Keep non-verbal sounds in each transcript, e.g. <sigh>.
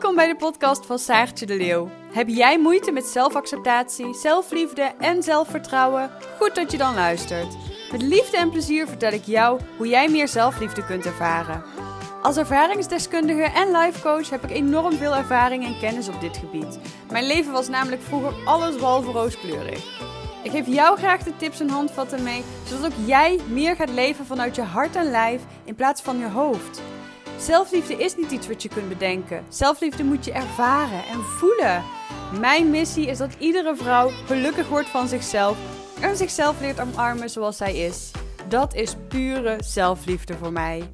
Welkom bij de podcast van Saartje de Leeuw. Heb jij moeite met zelfacceptatie, zelfliefde en zelfvertrouwen? Goed dat je dan luistert. Met liefde en plezier vertel ik jou hoe jij meer zelfliefde kunt ervaren. Als ervaringsdeskundige en life coach heb ik enorm veel ervaring en kennis op dit gebied. Mijn leven was namelijk vroeger alles behalve rooskleurig. Ik geef jou graag de tips en handvatten mee, zodat ook jij meer gaat leven vanuit je hart en lijf in plaats van je hoofd. Zelfliefde is niet iets wat je kunt bedenken. Zelfliefde moet je ervaren en voelen. Mijn missie is dat iedere vrouw gelukkig wordt van zichzelf en zichzelf leert omarmen zoals zij is. Dat is pure zelfliefde voor mij.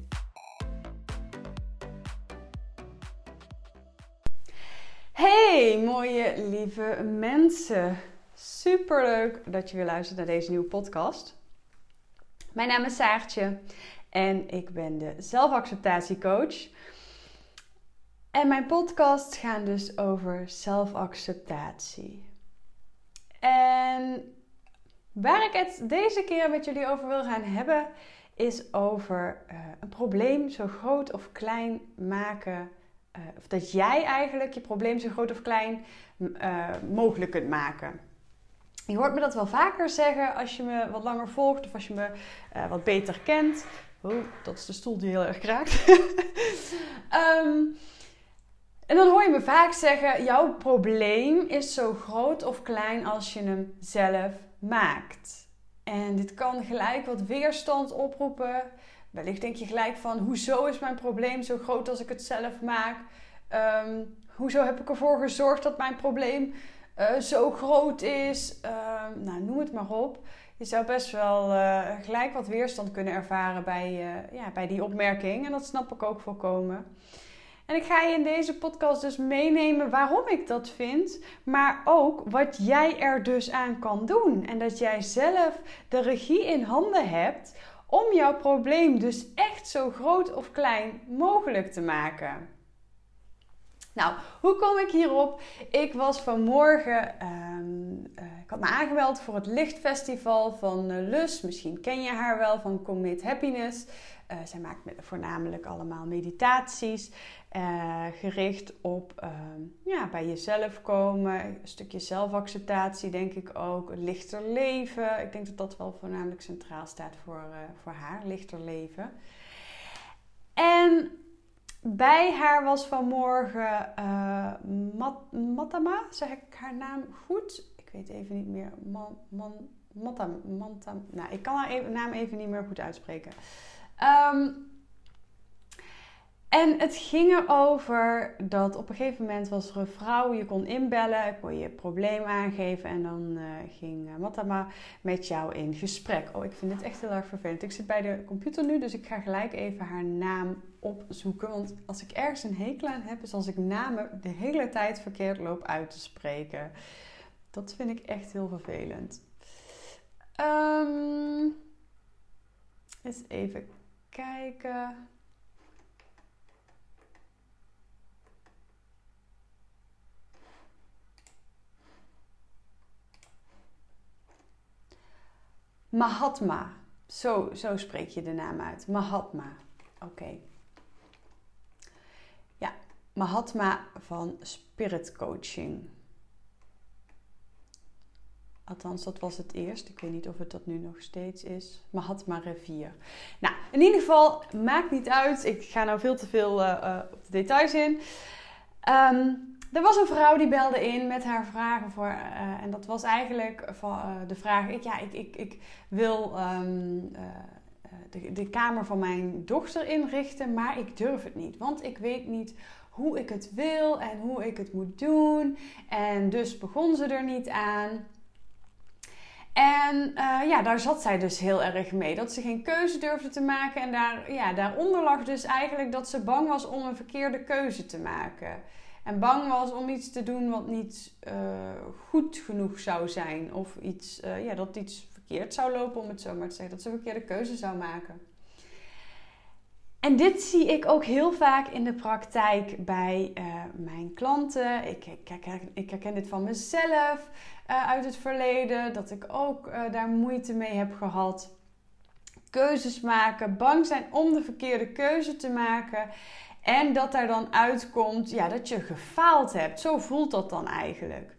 Hey, mooie lieve mensen. Super leuk dat je weer luistert naar deze nieuwe podcast. Mijn naam is Saartje en ik ben de zelfacceptatiecoach. En mijn podcasts gaan dus over zelfacceptatie. En waar ik het deze keer met jullie over wil gaan hebben, is over uh, een probleem zo groot of klein maken. Uh, of dat jij eigenlijk je probleem zo groot of klein uh, mogelijk kunt maken. Je hoort me dat wel vaker zeggen als je me wat langer volgt of als je me wat beter kent. Oh, dat is de stoel die heel erg kraakt. um, <laughs> en dan hoor je me vaak zeggen: jouw probleem is zo groot of klein als je hem zelf maakt. En dit kan gelijk wat weerstand oproepen. Wellicht denk je gelijk van: hoezo is mijn probleem zo groot als ik het zelf maak? Um, hoezo heb ik ervoor gezorgd dat mijn probleem uh, zo groot is? Uh, nou, noem het maar op je zou best wel uh, gelijk wat weerstand kunnen ervaren bij, uh, ja, bij die opmerking. En dat snap ik ook volkomen. En ik ga je in deze podcast dus meenemen waarom ik dat vind, maar ook wat jij er dus aan kan doen. En dat jij zelf de regie in handen hebt om jouw probleem dus echt zo groot of klein mogelijk te maken. Nou, hoe kom ik hierop? Ik was vanmorgen, uh, ik had me aangemeld voor het Lichtfestival van uh, Lus. Misschien ken je haar wel van Commit Happiness. Uh, zij maakt voornamelijk allemaal meditaties gericht op ehm, ja, bij jezelf komen. Een stukje zelfacceptatie denk ik ook. Lichter leven. Ik denk dat dat wel voornamelijk centraal staat voor, voor haar, lichter leven. En bij haar was vanmorgen uh, Mat Matama, zeg ik haar naam goed? Ik weet even niet meer. Man, man, Matam, nou, ik kan haar naam even niet meer goed uitspreken. Um, en het ging erover dat op een gegeven moment was er een vrouw, je kon inbellen, kon je probleem aangeven en dan uh, ging uh, Matama met jou in gesprek. Oh, ik vind dit echt heel erg vervelend. Ik zit bij de computer nu, dus ik ga gelijk even haar naam opzoeken. Want als ik ergens een hekel aan heb, is als ik namen de hele tijd verkeerd loop uit te spreken. Dat vind ik echt heel vervelend. Um, eens even kijken. Mahatma. Zo, zo spreek je de naam uit. Mahatma. Oké. Ja, Mahatma van Spirit Coaching. Althans, dat was het eerst. Ik weet niet of het dat nu nog steeds is. Mahatma Revier. Nou, in ieder geval, maakt niet uit. Ik ga nou veel te veel uh, uh, op de details in. Um, er was een vrouw die belde in met haar vragen voor. Uh, en dat was eigenlijk van, uh, de vraag: ik, ja, ik, ik, ik wil um, uh, de, de kamer van mijn dochter inrichten, maar ik durf het niet. Want ik weet niet hoe ik het wil en hoe ik het moet doen. En dus begon ze er niet aan. En ja, daar zat zij dus heel erg mee. Dat ze geen keuze durfde te maken. En daar, ja, daaronder lag dus eigenlijk dat ze bang was om een verkeerde keuze te maken. En bang was om iets te doen wat niet uh, goed genoeg zou zijn. Of iets, uh, ja, dat iets verkeerd zou lopen, om het zo maar te zeggen. Dat ze een verkeerde keuze zou maken. En dit zie ik ook heel vaak in de praktijk bij uh, mijn klanten. Ik, herken, ik, herken, dit van mezelf uit het verleden. Dat ik ook daar moeite mee heb gehad. Keuzes maken, bang zijn om de verkeerde keuze te maken. En dat daar dan uitkomt ja, dat je gefaald hebt. Zo voelt dat dan eigenlijk.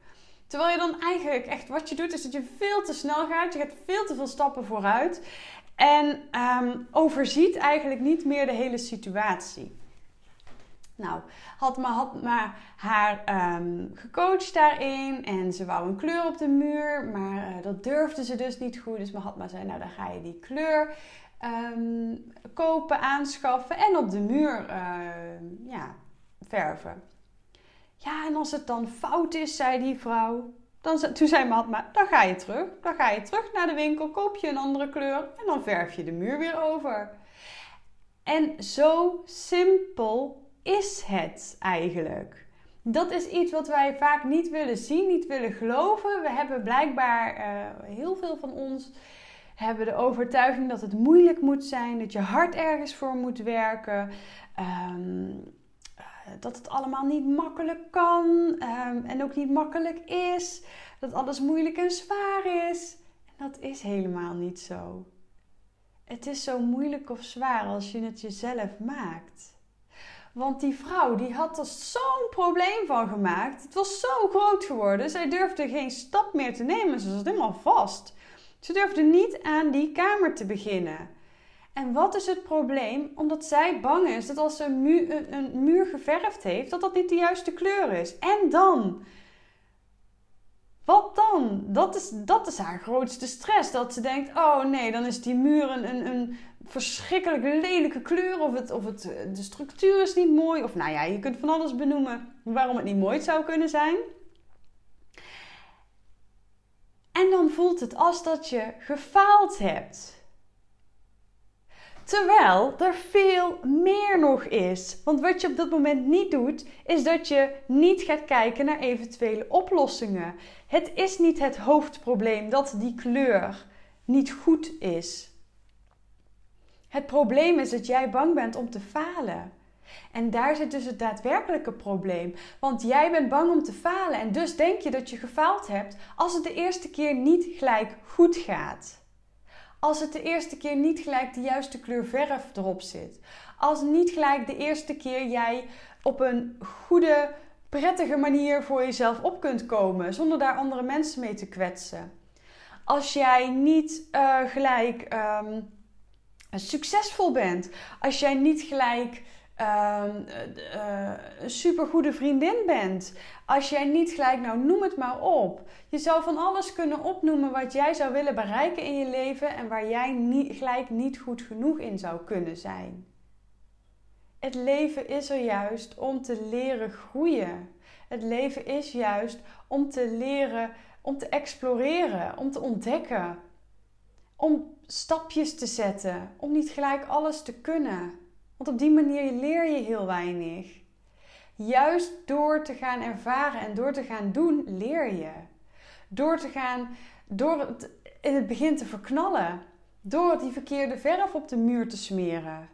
Terwijl je dan eigenlijk echt wat je doet, is dat je veel te snel gaat. Je gaat veel te veel stappen vooruit. En um, overziet eigenlijk niet meer de hele situatie. Nou, had maar, had maar haar um, gecoacht daarin en ze wou een kleur op de muur, maar uh, dat durfde ze dus niet goed. Dus Mahatma zei, nou dan ga je die kleur um, kopen, aanschaffen en op de muur uh, ja, verven. Ja, en als het dan fout is, zei die vrouw, dan, toen zei Mahatma, dan ga je terug. Dan ga je terug naar de winkel, koop je een andere kleur en dan verf je de muur weer over. En zo simpel is het eigenlijk? Dat is iets wat wij vaak niet willen zien, niet willen geloven. We hebben blijkbaar, uh, heel veel van ons, hebben de overtuiging dat het moeilijk moet zijn, dat je hard ergens voor moet werken, um, dat het allemaal niet makkelijk kan um, en ook niet makkelijk is, dat alles moeilijk en zwaar is. En dat is helemaal niet zo. Het is zo moeilijk of zwaar als je het jezelf maakt. Want die vrouw die had er zo'n probleem van gemaakt. Het was zo groot geworden. Zij durfde geen stap meer te nemen. Ze zat helemaal vast. Ze durfde niet aan die kamer te beginnen. En wat is het probleem? Omdat zij bang is dat als ze een muur, geverfd heeft, dat dat niet de juiste kleur is. En dan? Wat dan? Dat is, dat is haar grootste stress. Dat ze denkt: oh nee, dan is die muur een, een, een verschrikkelijk lelijke kleur. Of, het, of het, de structuur is niet mooi. Of nou ja, je kunt van alles benoemen waarom het niet mooi zou kunnen zijn. En dan voelt het als dat je gefaald hebt. Terwijl er veel meer nog is. Want wat je op dat moment niet doet, is dat je niet gaat kijken naar eventuele oplossingen. Het is niet het hoofdprobleem dat die kleur niet goed is. Het probleem is dat jij bang bent om te falen. En daar zit dus het daadwerkelijke probleem. Want jij bent bang om te falen en dus denk je dat je gefaald hebt als het de eerste keer niet gelijk goed gaat. Als het de eerste keer niet gelijk de juiste kleur verf erop zit. Als niet gelijk de eerste keer jij op een goede, prettige manier voor jezelf op kunt komen zonder daar andere mensen mee te kwetsen. Als jij niet uh, gelijk um, succesvol bent. Als jij niet gelijk uh, uh, een supergoede vriendin bent. Als jij niet gelijk, nou noem het maar op. Je zou van alles kunnen opnoemen wat jij zou willen bereiken in je leven en waar jij niet, gelijk niet goed genoeg in zou kunnen zijn. Het leven is er juist om te leren groeien. Het leven is juist om te leren, om te exploreren, om te ontdekken. Om stapjes te zetten, om niet gelijk alles te kunnen. Want op die manier leer je heel weinig. Juist door te gaan ervaren en door te gaan doen, leer je. Door te gaan, door het in het begin te verknallen. Door die verkeerde verf op de muur te smeren.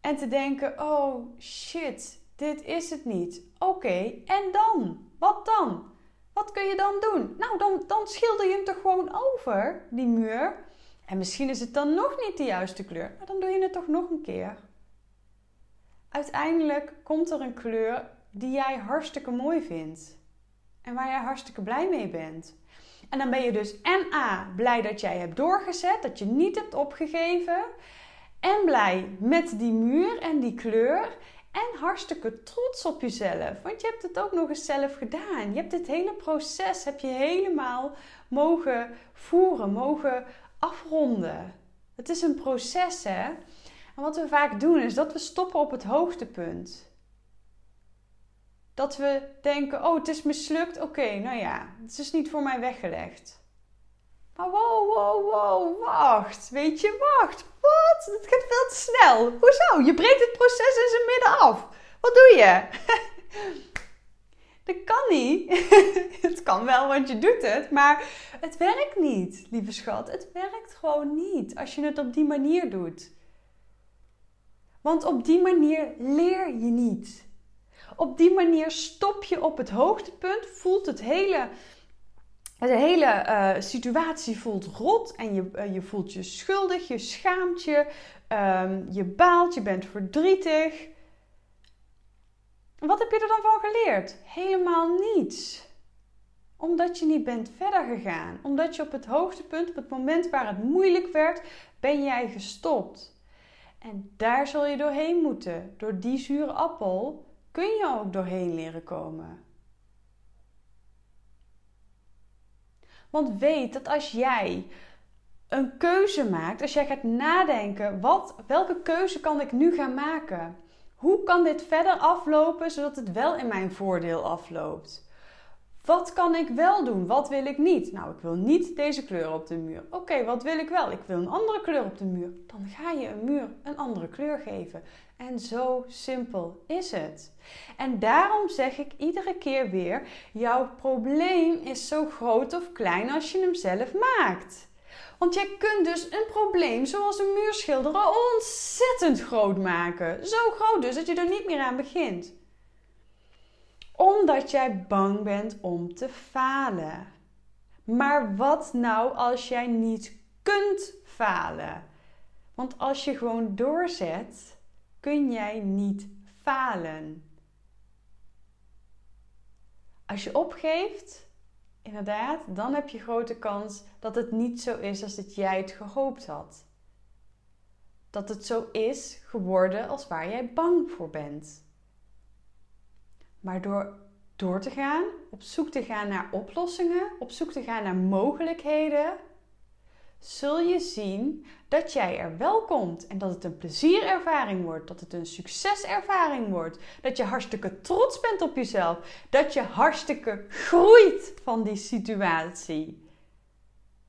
En te denken: oh shit, dit is het niet. Oké, en dan? Wat dan? Wat kun je dan doen? Nou, dan, dan schilder je hem toch gewoon over, die muur. En misschien is het dan nog niet de juiste kleur, maar dan doe je het toch nog een keer. Uiteindelijk komt er een kleur die jij hartstikke mooi vindt. En waar jij hartstikke blij mee bent. En dan ben je dus en A, blij dat jij hebt doorgezet, dat je niet hebt opgegeven. En blij met die muur en die kleur. En hartstikke trots op jezelf. Want je hebt het ook nog eens zelf gedaan. Je hebt dit hele proces heb je helemaal mogen voeren, mogen afronden. Het is een proces, hè? En wat we vaak doen is dat we stoppen op het hoogtepunt. Dat we denken: oh, het is mislukt. Oké, nou ja, het is niet voor mij weggelegd. Maar wow, wow, wow, wacht. Weet je, wacht. Wat? Het gaat veel te snel. Hoezo? Je breekt het proces in zijn midden af. Wat doe je? <laughs> Dat kan niet. <laughs> het kan wel, want je doet het. Maar het werkt niet, lieve schat. Het werkt gewoon niet als je het op die manier doet. Want op die manier leer je niet. Op die manier stop je op het hoogtepunt, voelt het hele de hele uh, situatie voelt rot en je, uh, je voelt je schuldig, je schaamt je. Ehm, je baalt, je bent verdrietig. Wat heb je er dan van geleerd? Helemaal niets. Omdat je niet bent verder gegaan. Omdat je op het hoogtepunt, op het moment waar het moeilijk werd, ben jij gestopt. En daar zul je doorheen moeten. Door die zure appel kun je ook doorheen leren komen. Want weet dat als jij een keuze maakt, als jij gaat nadenken, wat, welke keuze kan ik nu gaan maken? Hoe kan dit verder aflopen zodat het wel in mijn voordeel afloopt? Wat kan ik wel doen? Wat wil ik niet? Nou, ik wil niet deze kleur op de muur. Oké, wat wil ik wel? Ik wil een andere kleur op de muur. Dan ga je een muur een andere kleur geven. En zo simpel is het. En daarom zeg ik iedere keer weer: jouw probleem is zo groot of klein als je hem zelf maakt. Want jij kunt dus een probleem zoals een muur schilderen ontzettend groot maken. Zo groot dus dat je er niet meer aan begint. Omdat jij bang bent om te falen. Maar wat nou als jij niet kunt falen? Want als je gewoon doorzet, kun jij niet falen. Als je opgeeft, inderdaad, dan heb je grote kans dat het niet zo is als dat jij het gehoopt had. Dat het zo is geworden als waar jij bang voor bent. Maar door door te gaan, op zoek te gaan naar oplossingen, op zoek te gaan naar mogelijkheden, zul je zien dat jij er wel komt en dat het een plezierervaring wordt, dat het een succeservaring wordt, dat je hartstikke trots bent op jezelf, dat je hartstikke groeit van die situatie.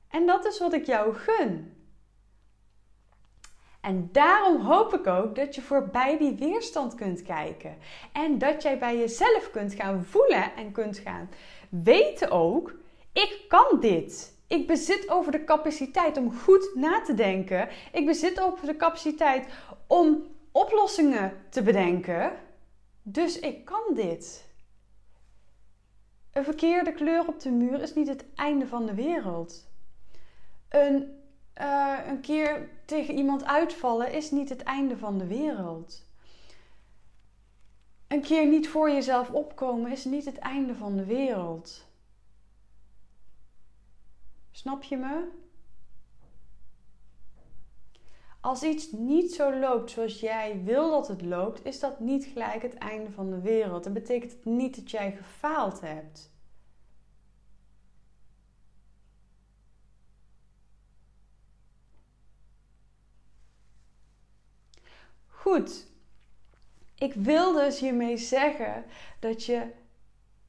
En dat is wat ik jou gun. En daarom hoop ik ook dat je voorbij die weerstand kunt kijken. En dat jij bij jezelf kunt gaan voelen en kunt gaan weten ook: ik kan dit. Ik bezit over de capaciteit om goed na te denken. Ik bezit over de capaciteit om oplossingen te bedenken. Dus ik kan dit. Een verkeerde kleur op de muur is niet het einde van de wereld. Een, uh, een keer tegen iemand uitvallen is niet het einde van de wereld. Een keer niet voor jezelf opkomen is niet het einde van de wereld. Snap je me? Als iets niet zo loopt zoals jij wil dat het loopt, is dat niet gelijk het einde van de wereld. En betekent niet dat jij gefaald hebt. Goed, ik wil dus hiermee zeggen dat je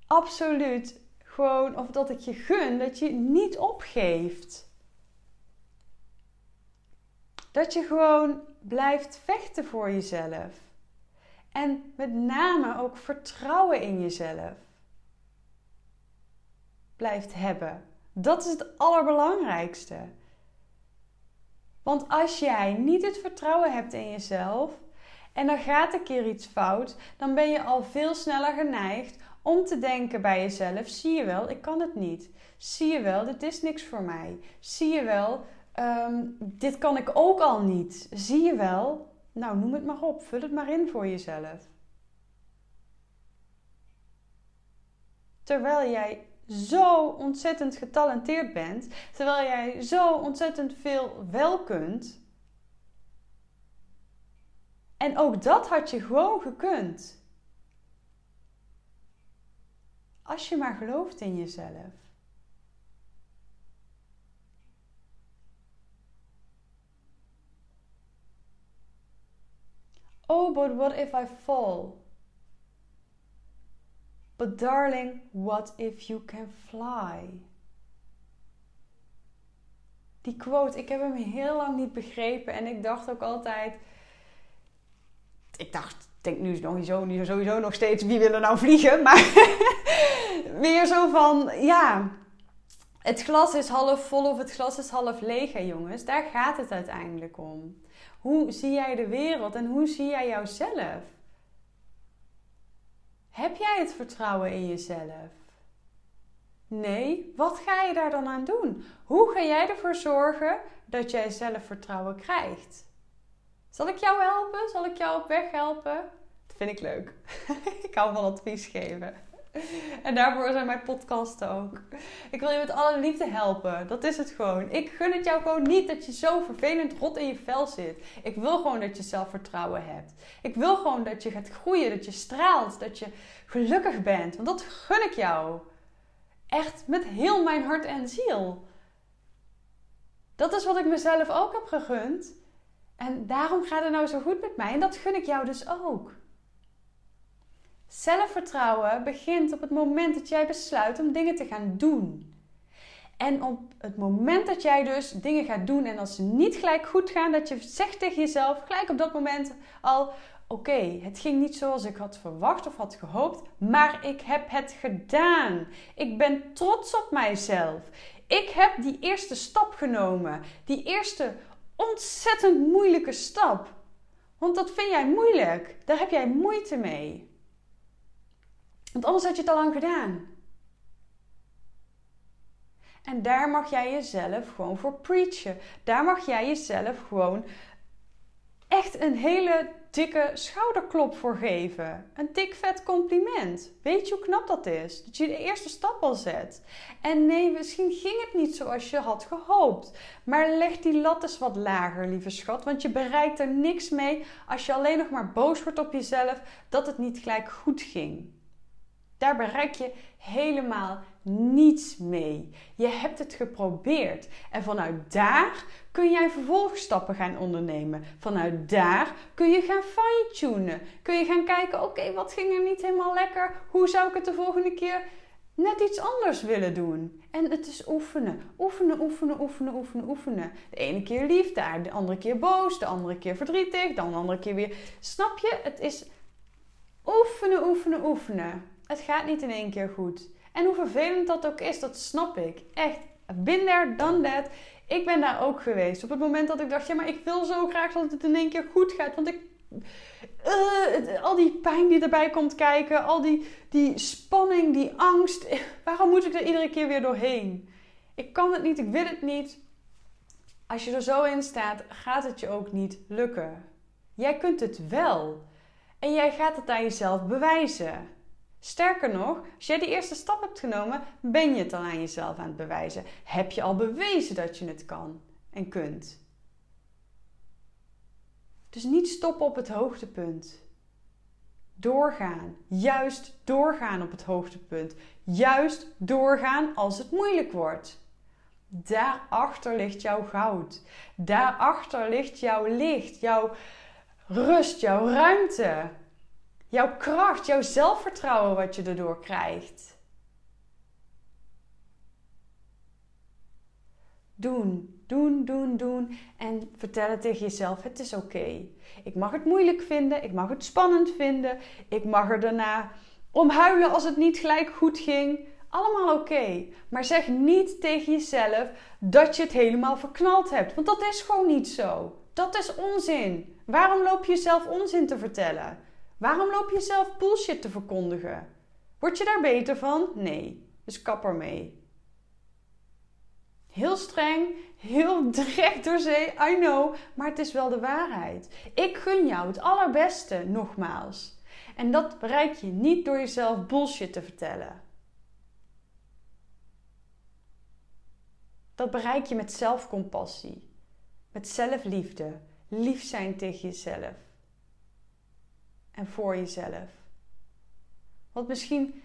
absoluut gewoon, of dat ik je gun, dat je niet opgeeft. Dat je gewoon blijft vechten voor jezelf. En met name ook vertrouwen in jezelf blijft hebben. Dat is het allerbelangrijkste. Want als jij niet het vertrouwen hebt in jezelf en er gaat een keer iets fout, dan ben je al veel sneller geneigd om te denken bij jezelf: zie je wel, ik kan het niet. Zie je wel, dit is niks voor mij. Zie je wel, ehm, dit kan ik ook al niet. Zie je wel, nou noem het maar op, vul het maar in voor jezelf. Terwijl jij zo ontzettend getalenteerd bent, terwijl jij zo ontzettend veel wel kunt. En ook dat had je gewoon gekund. Als je maar gelooft in jezelf. Oh, but what if I fall? But darling, what if you can fly? Die quote, ik heb hem heel lang niet begrepen en ik dacht ook altijd. Ik dacht, denk nu sowieso, sowieso nog steeds wie wil er nou vliegen, maar <laughs> weer zo van, ja, het glas is half vol of het glas is half leeg, hè jongens. Daar gaat het uiteindelijk om. Hoe zie jij de wereld en hoe zie jij jouzelf? Heb jij het vertrouwen in jezelf? Nee, wat ga je daar dan aan doen? Hoe ga jij ervoor zorgen dat jij zelfvertrouwen krijgt? Zal ik jou helpen? Zal ik jou op weg helpen? Dat vind ik leuk. <laughs> ik hou van advies geven. En daarvoor zijn mijn podcasten ook. Ik wil je met alle liefde helpen. Dat is het gewoon. Ik gun het jou gewoon niet dat je zo vervelend rot in je vel zit. Ik wil gewoon dat je zelfvertrouwen hebt. Ik wil gewoon dat je gaat groeien, dat je straalt, dat je gelukkig bent. Want dat gun ik jou. Echt met heel mijn hart en ziel. Dat is wat ik mezelf ook heb gegund. En daarom gaat het nou zo goed met mij. En dat gun ik jou dus ook. Zelfvertrouwen begint op het moment dat jij besluit om dingen te gaan doen. En op het moment dat jij dus dingen gaat doen en als ze niet gelijk goed gaan, dat je zegt tegen jezelf gelijk op dat moment al: Oké, het ging niet zoals ik had verwacht of had gehoopt, maar ik heb het gedaan. Ik ben trots op mijzelf. Ik heb die eerste stap genomen. Die eerste ontzettend moeilijke stap. Want dat vind jij moeilijk. Daar heb jij moeite mee. Want anders had je het al lang gedaan. En daar mag jij jezelf gewoon voor preachen. Daar mag jij jezelf gewoon echt een hele dikke schouderklop voor geven. Een dik vet compliment. Weet je hoe knap dat is? Dat je de eerste stap al zet. En nee, misschien ging het niet zoals je had gehoopt. Maar leg die lat eens wat lager, lieve schat. Want je bereikt er niks mee als je alleen nog maar boos wordt op jezelf dat het niet gelijk goed ging. Daar bereik je helemaal niets mee. Je hebt het geprobeerd. En vanuit daar kun jij vervolgstappen gaan ondernemen. Vanuit daar kun je gaan fine-tunen. Kun je gaan kijken, oké, wat ging er niet helemaal lekker? Hoe zou ik het de volgende keer net iets anders willen doen? En het is oefenen. Oefenen, oefenen, oefenen, oefenen, oefenen. De ene keer lief, de andere keer boos, de andere keer verdrietig, dan de andere keer weer... Snap je? Het is oefenen, oefenen, oefenen. Het gaat niet in één keer goed. En hoe vervelend dat ook is, dat snap ik. Echt. Bin there, done that. Ik ben daar ook geweest. Op het moment dat ik dacht, ja, maar ik wil zo graag dat het in één keer goed gaat. Want ik. Uh, al die pijn die erbij komt kijken, al die, die spanning, die angst. <laughs> Waarom moet ik er iedere keer weer doorheen? Ik kan het niet, ik wil het niet. Als je er zo in staat, gaat het je ook niet lukken. Jij kunt het wel. En jij gaat het aan jezelf bewijzen. Sterker nog, als jij die eerste stap hebt genomen, ben je het al aan jezelf aan het bewijzen. Heb je al bewezen dat je het kan en kunt. Dus niet stoppen op het hoogtepunt. Doorgaan. Juist doorgaan op het hoogtepunt. Juist doorgaan als het moeilijk wordt. Daarachter ligt jouw goud. Daarachter ligt jouw licht, jouw rust, jouw ruimte. Jouw kracht, jouw zelfvertrouwen wat je erdoor krijgt. Doen, doen, doen, doen. En vertel het tegen jezelf: het is oké. Ik mag het moeilijk vinden, ik mag het spannend vinden, ik mag er daarna om huilen als het niet gelijk goed ging. Allemaal oké. Maar zeg niet tegen jezelf dat je het helemaal verknald hebt. Want dat is gewoon niet zo. Dat is onzin. Waarom loop je jezelf onzin te vertellen? Waarom loop je zelf bullshit te verkondigen? Word je daar beter van? Nee. Dus kap ermee. Heel streng, heel <laughs> direct door zee, I know, maar het is wel de waarheid. Ik gun jou het allerbeste, nogmaals. En dat bereik je niet door jezelf bullshit te vertellen. Dat bereik je met zelfcompassie, met zelfliefde, lief zijn tegen jezelf en voor jezelf. Want misschien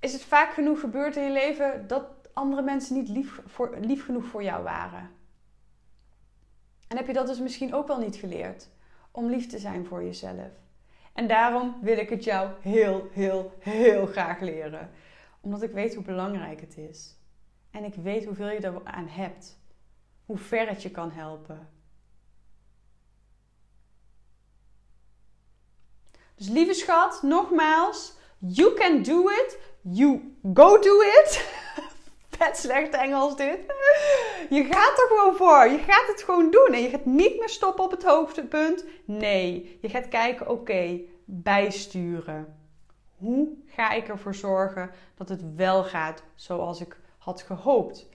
is het vaak genoeg gebeurd in je leven dat andere mensen niet lief, voor, lief genoeg voor jou waren. En heb je dat dus misschien ook wel niet geleerd om lief te zijn voor jezelf. En daarom wil ik het jou heel, heel, heel graag leren. Omdat ik weet hoe belangrijk het is. En ik weet hoeveel je er aan hebt. Hoe ver het je kan helpen. Dus lieve schat, nogmaals, you can do it. You go do it. <laughs> Vet slecht Engels dit. Je gaat er gewoon voor. Je gaat het gewoon doen. En je gaat niet meer stoppen op het hoogtepunt. Nee, je gaat kijken, oké, bijsturen. Hoe ga ik ervoor zorgen dat het wel gaat zoals ik had gehoopt,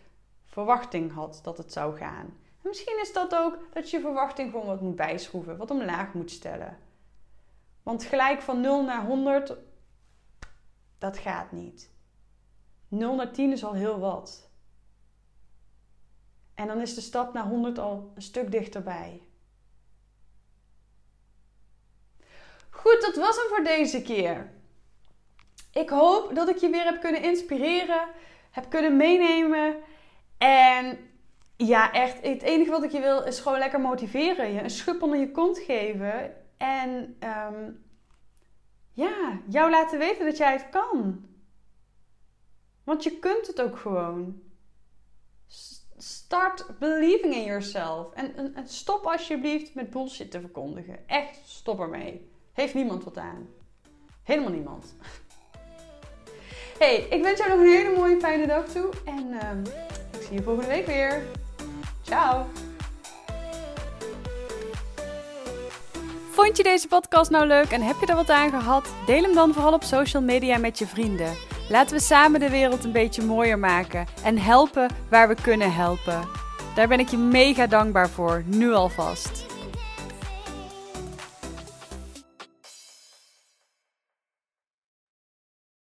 verwachting had dat het zou gaan? misschien is dat ook dat je verwachting gewoon wat moet bijschroeven, wat omlaag moet stellen. Want gelijk van 0 naar 100, dat gaat niet. 0 naar 10 is al heel wat. En dan is de stap naar 100 al een stuk dichterbij. Goed, dat was hem voor deze keer. Ik hoop dat ik je weer heb kunnen inspireren, heb kunnen meenemen. En ja, echt, het enige wat ik je wil is gewoon lekker motiveren. Je een schub onder je kont geven. En ehm, ja, jou laten weten dat jij het kan. Want je kunt het ook gewoon. Start believing in yourself. En, en, stop alsjeblieft met bullshit te verkondigen. Echt, stop ermee. Heeft niemand wat aan. Helemaal niemand. <laughs> Hey, ik wens jou nog een hele mooie fijne dag toe. En um, ik zie je volgende week weer. Ciao! Vond je deze podcast nou leuk en heb je er wat aan gehad? Deel hem dan vooral op social media met je vrienden. Laten we samen de wereld een beetje mooier maken en helpen waar we kunnen helpen. Daar ben ik je mega dankbaar voor, nu alvast.